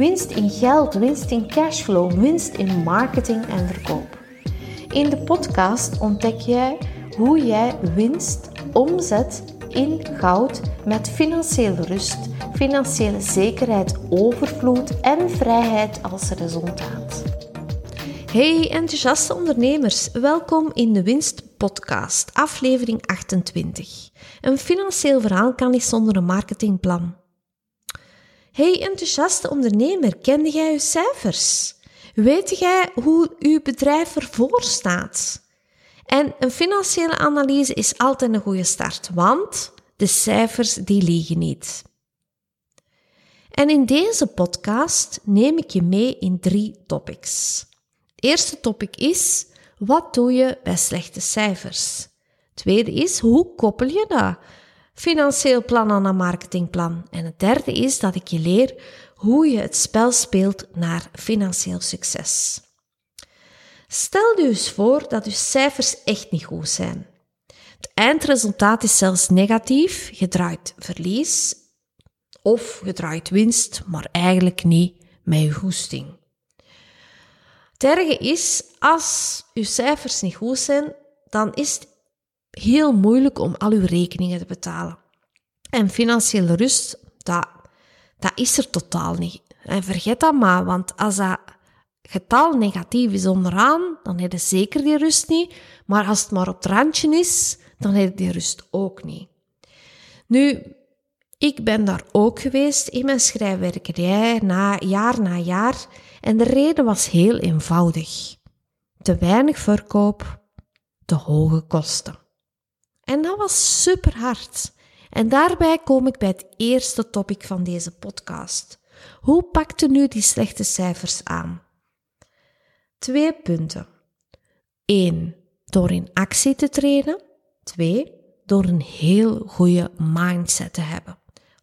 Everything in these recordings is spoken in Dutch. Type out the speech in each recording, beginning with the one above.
winst in geld, winst in cashflow, winst in marketing en verkoop. In de podcast ontdek jij hoe jij winst omzet in goud met financiële rust, financiële zekerheid, overvloed en vrijheid als resultaat. Hey enthousiaste ondernemers, welkom in de Winst Podcast, aflevering 28. Een financieel verhaal kan niet zonder een marketingplan. Hey enthousiaste ondernemer, kende jij je cijfers? Weet jij hoe uw bedrijf ervoor staat? En een financiële analyse is altijd een goede start, want de cijfers die liegen niet. En in deze podcast neem ik je mee in drie topics. Het eerste topic is: wat doe je bij slechte cijfers? tweede is: hoe koppel je dat? Financieel plan aan een marketingplan. En het derde is dat ik je leer hoe je het spel speelt naar financieel succes. Stel je eens voor dat je cijfers echt niet goed zijn. Het eindresultaat is zelfs negatief, je draait verlies of je draait winst, maar eigenlijk niet met je goesting. Het is, als je cijfers niet goed zijn, dan is het heel moeilijk om al uw rekeningen te betalen. En financiële rust, dat, dat is er totaal niet. En vergeet dat maar, want als dat getal negatief is onderaan, dan heb je zeker die rust niet. Maar als het maar op het randje is, dan heb je die rust ook niet. Nu, ik ben daar ook geweest in mijn schrijfwerkerij, na, jaar na jaar. En de reden was heel eenvoudig. Te weinig verkoop, te hoge kosten. En dat was super hard. En daarbij kom ik bij het eerste topic van deze podcast. Hoe pakte nu die slechte cijfers aan? Twee punten. 1. Door in actie te treden. 2. Door een heel goede mindset te hebben.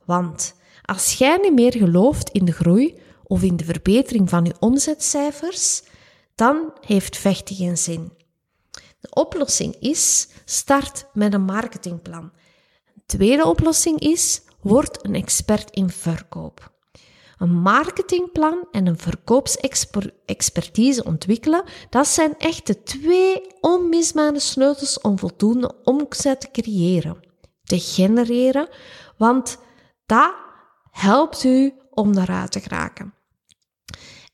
Want als jij niet meer gelooft in de groei of in de verbetering van je omzetcijfers, dan heeft vechten geen zin. De oplossing is, start met een marketingplan. Een tweede oplossing is, word een expert in verkoop. Een marketingplan en een verkoopsexpertise ontwikkelen, dat zijn echt de twee onmisbare sleutels om voldoende omzet te creëren, te genereren, want dat helpt u om daaruit te geraken.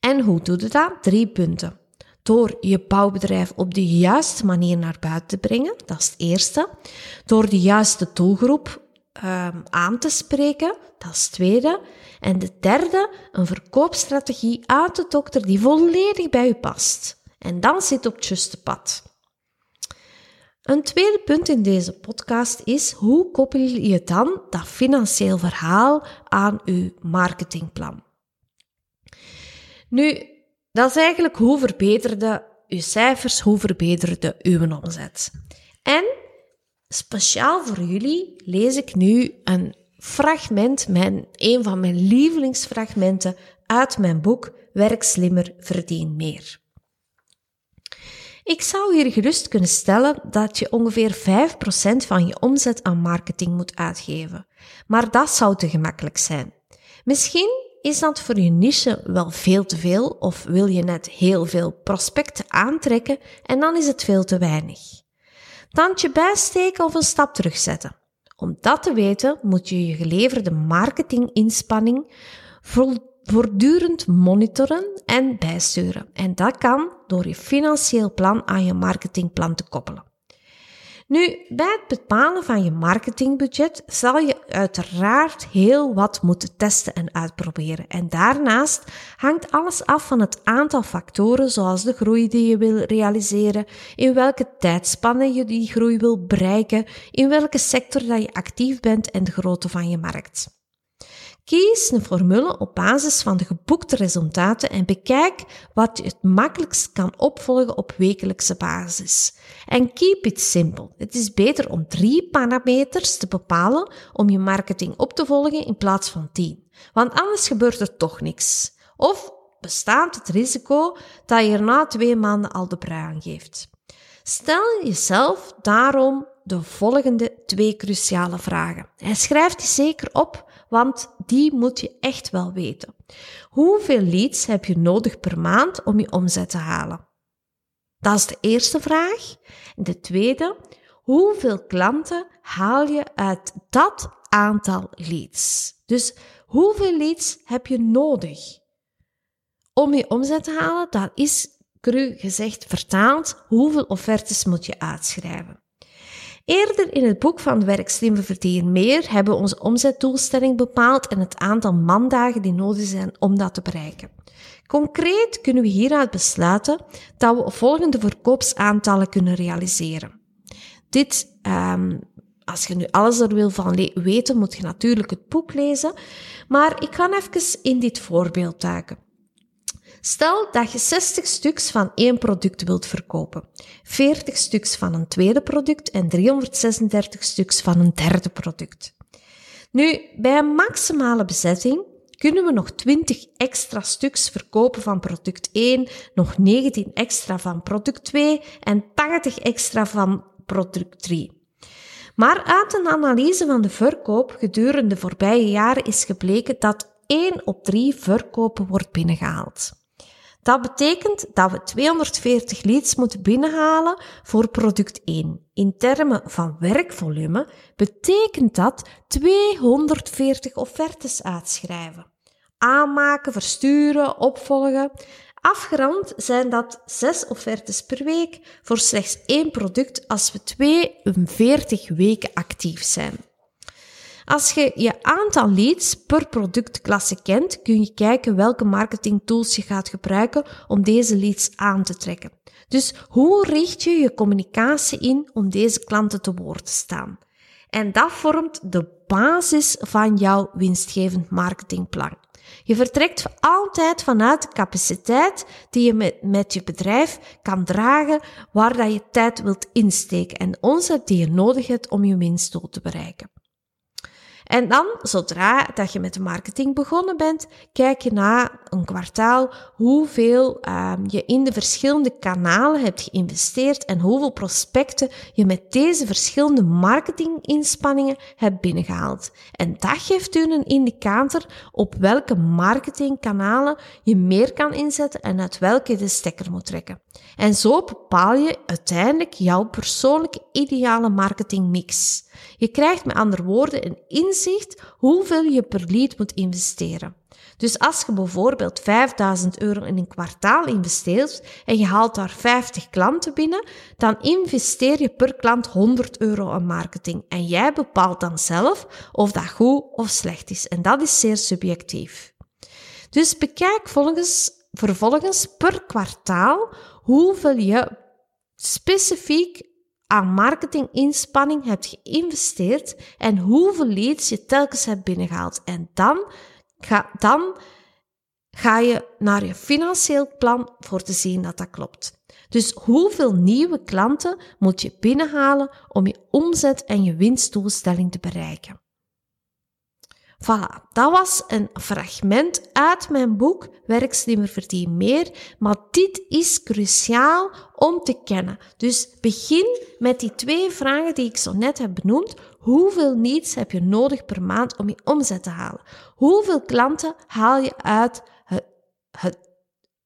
En hoe doe je dat? Drie punten door je bouwbedrijf op de juiste manier naar buiten te brengen. Dat is het eerste. Door de juiste doelgroep um, aan te spreken. Dat is het tweede. En de derde, een verkoopstrategie uit de dokter die volledig bij u past. En dan zit op het juiste pad. Een tweede punt in deze podcast is hoe koppel je dan dat financieel verhaal aan uw marketingplan? Nu, dat is eigenlijk hoe verbeterde uw cijfers, hoe verbeterde uw omzet. En speciaal voor jullie lees ik nu een fragment, mijn, een van mijn lievelingsfragmenten uit mijn boek Werk slimmer, verdien meer. Ik zou hier gerust kunnen stellen dat je ongeveer 5% van je omzet aan marketing moet uitgeven. Maar dat zou te gemakkelijk zijn. Misschien is dat voor je niche wel veel te veel of wil je net heel veel prospecten aantrekken en dan is het veel te weinig? Tandje bijsteken of een stap terugzetten. Om dat te weten moet je je geleverde marketinginspanning voortdurend monitoren en bijsturen. En dat kan door je financieel plan aan je marketingplan te koppelen. Nu, bij het bepalen van je marketingbudget zal je uiteraard heel wat moeten testen en uitproberen. En daarnaast hangt alles af van het aantal factoren, zoals de groei die je wil realiseren, in welke tijdspanne je die groei wil bereiken, in welke sector dat je actief bent en de grootte van je markt. Kies een formule op basis van de geboekte resultaten en bekijk wat je het makkelijkst kan opvolgen op wekelijkse basis. En keep it simple. Het is beter om drie parameters te bepalen om je marketing op te volgen in plaats van tien. Want anders gebeurt er toch niks. Of bestaat het risico dat je er na twee maanden al de brui aan geeft. Stel jezelf daarom de volgende twee cruciale vragen. En schrijf die zeker op, want die moet je echt wel weten. Hoeveel leads heb je nodig per maand om je omzet te halen? Dat is de eerste vraag. De tweede, hoeveel klanten haal je uit dat aantal leads? Dus hoeveel leads heb je nodig om je omzet te halen? Dat is cru gezegd vertaald, hoeveel offertes moet je uitschrijven? Eerder in het boek van Werk Slimmer Verdienen Meer hebben we onze omzetdoelstelling bepaald en het aantal mandagen die nodig zijn om dat te bereiken. Concreet kunnen we hieruit besluiten dat we volgende verkoopsaantallen kunnen realiseren. Dit, um, als je nu alles er wil van weten, moet je natuurlijk het boek lezen. Maar ik ga even in dit voorbeeld duiken. Stel dat je 60 stuks van één product wilt verkopen, 40 stuks van een tweede product en 336 stuks van een derde product. Nu, bij een maximale bezetting kunnen we nog 20 extra stuks verkopen van product 1, nog 19 extra van product 2 en 80 extra van product 3. Maar uit een analyse van de verkoop gedurende de voorbije jaren is gebleken dat 1 op 3 verkopen wordt binnengehaald. Dat betekent dat we 240 leads moeten binnenhalen voor product 1. In termen van werkvolume betekent dat 240 offertes uitschrijven. Aanmaken, versturen, opvolgen. Afgerond zijn dat 6 offertes per week voor slechts één product als we 42 weken actief zijn. Als je je aantal leads per productklasse kent, kun je kijken welke marketingtools je gaat gebruiken om deze leads aan te trekken. Dus hoe richt je je communicatie in om deze klanten te woord te staan? En dat vormt de basis van jouw winstgevend marketingplan. Je vertrekt altijd vanuit de capaciteit die je met, met je bedrijf kan dragen, waar dat je tijd wilt insteken en omzet die je nodig hebt om je winstdoel te bereiken. En dan, zodra dat je met de marketing begonnen bent, kijk je na een kwartaal hoeveel um, je in de verschillende kanalen hebt geïnvesteerd en hoeveel prospecten je met deze verschillende marketinginspanningen hebt binnengehaald. En dat geeft u een indicator op welke marketingkanalen je meer kan inzetten en uit welke je de stekker moet trekken. En zo bepaal je uiteindelijk jouw persoonlijke ideale marketingmix. Je krijgt met andere woorden een inzicht hoeveel je per lead moet investeren. Dus als je bijvoorbeeld 5000 euro in een kwartaal investeert en je haalt daar 50 klanten binnen, dan investeer je per klant 100 euro aan marketing. En jij bepaalt dan zelf of dat goed of slecht is. En dat is zeer subjectief. Dus bekijk volgens, vervolgens per kwartaal hoeveel je specifiek aan marketinginspanning hebt geïnvesteerd en hoeveel leads je telkens hebt binnengehaald. En dan ga, dan ga je naar je financieel plan voor te zien dat dat klopt. Dus hoeveel nieuwe klanten moet je binnenhalen om je omzet en je winstdoelstelling te bereiken? Voilà, dat was een fragment uit mijn boek Werk slimmer verdien meer, maar dit is cruciaal om te kennen. Dus begin met die twee vragen die ik zo net heb benoemd. Hoeveel needs heb je nodig per maand om je omzet te halen? Hoeveel klanten haal je uit het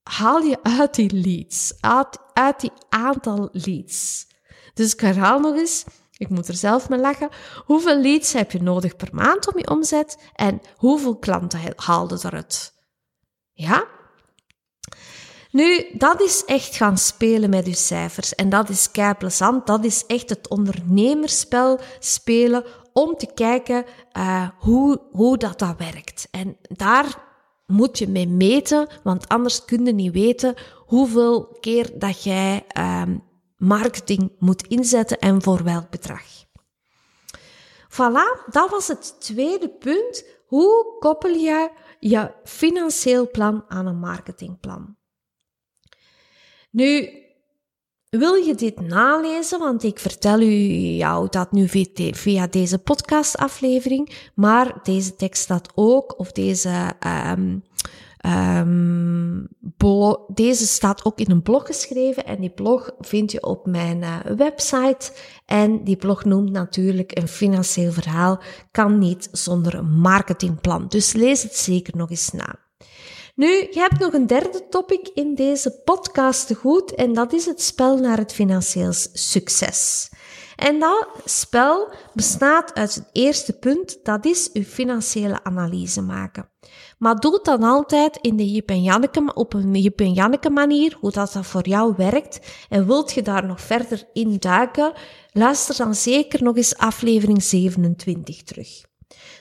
haal je uit die leads, uit, uit die aantal leads? Dus ik herhaal nog eens. Ik moet er zelf mee lachen. Hoeveel leads heb je nodig per maand om je omzet en hoeveel klanten haalde eruit? Ja? Nu, dat is echt gaan spelen met je cijfers en dat is kei plezant. Dat is echt het ondernemerspel spelen om te kijken uh, hoe, hoe dat, dat werkt. En daar moet je mee meten, want anders kun je niet weten hoeveel keer dat jij um, marketing moet inzetten en voor welk bedrag. Voilà, dat was het tweede punt. Hoe koppel je je financieel plan aan een marketingplan? Nu, wil je dit nalezen? Want ik vertel u jou dat nu via deze podcastaflevering, maar deze tekst staat ook, of deze um, Um, deze staat ook in een blog geschreven en die blog vind je op mijn uh, website. En die blog noemt natuurlijk een financieel verhaal kan niet zonder een marketingplan. Dus lees het zeker nog eens na. Nu, je hebt nog een derde topic in deze podcast te goed en dat is het spel naar het financieel succes. En dat spel bestaat uit het eerste punt, dat is uw financiële analyse maken. Maar doe het dan altijd in de Jip en Janneke, op een Jip en Janneke manier, hoe dat, dat voor jou werkt. En wilt je daar nog verder in duiken, luister dan zeker nog eens aflevering 27 terug.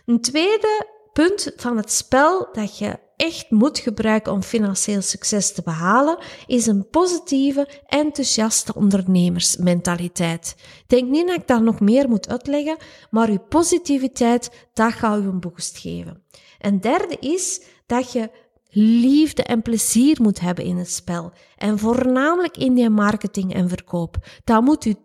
Een tweede punt van het spel dat je echt moet gebruiken om financieel succes te behalen, is een positieve, enthousiaste ondernemersmentaliteit. Denk niet dat ik daar nog meer moet uitleggen, maar uw positiviteit, dat gaat u een boost geven. En derde is dat je liefde en plezier moet hebben in het spel. En voornamelijk in die marketing en verkoop. Dat moet u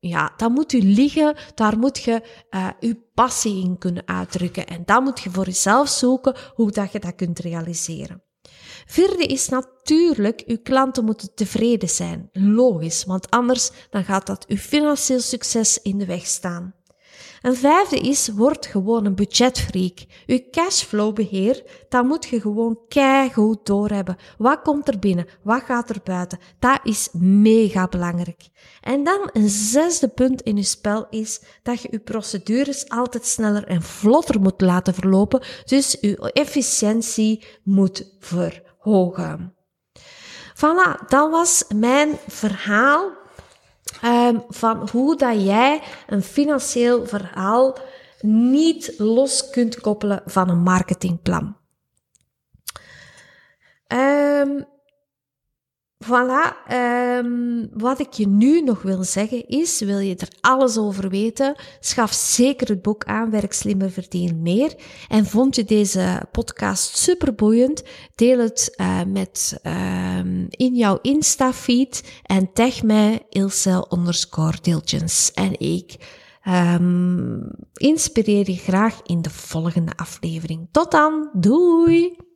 ja, dat moet u liggen, daar moet je uh, uw passie in kunnen uitdrukken. En dat moet je voor jezelf zoeken, hoe dat je dat kunt realiseren. Vierde is natuurlijk, uw klanten moeten tevreden zijn. Logisch, want anders dan gaat dat uw financieel succes in de weg staan. Een vijfde is, word gewoon een budgetfreak. Uw cashflowbeheer, dat moet je gewoon keigoed doorhebben. Wat komt er binnen? Wat gaat er buiten? Dat is mega belangrijk. En dan een zesde punt in uw spel is dat je uw procedures altijd sneller en vlotter moet laten verlopen. Dus uw efficiëntie moet verhogen. Voilà, dat was mijn verhaal Um, van hoe dat jij een financieel verhaal niet los kunt koppelen van een marketingplan. Um, Voilà, um, wat ik je nu nog wil zeggen is, wil je er alles over weten, schaf zeker het boek aan, Werk slimmer, verdien meer. En vond je deze podcast super boeiend, deel het uh, met um, in jouw Insta-feed en tag mij Ilse underscore. En ik um, inspireer je graag in de volgende aflevering. Tot dan, doei!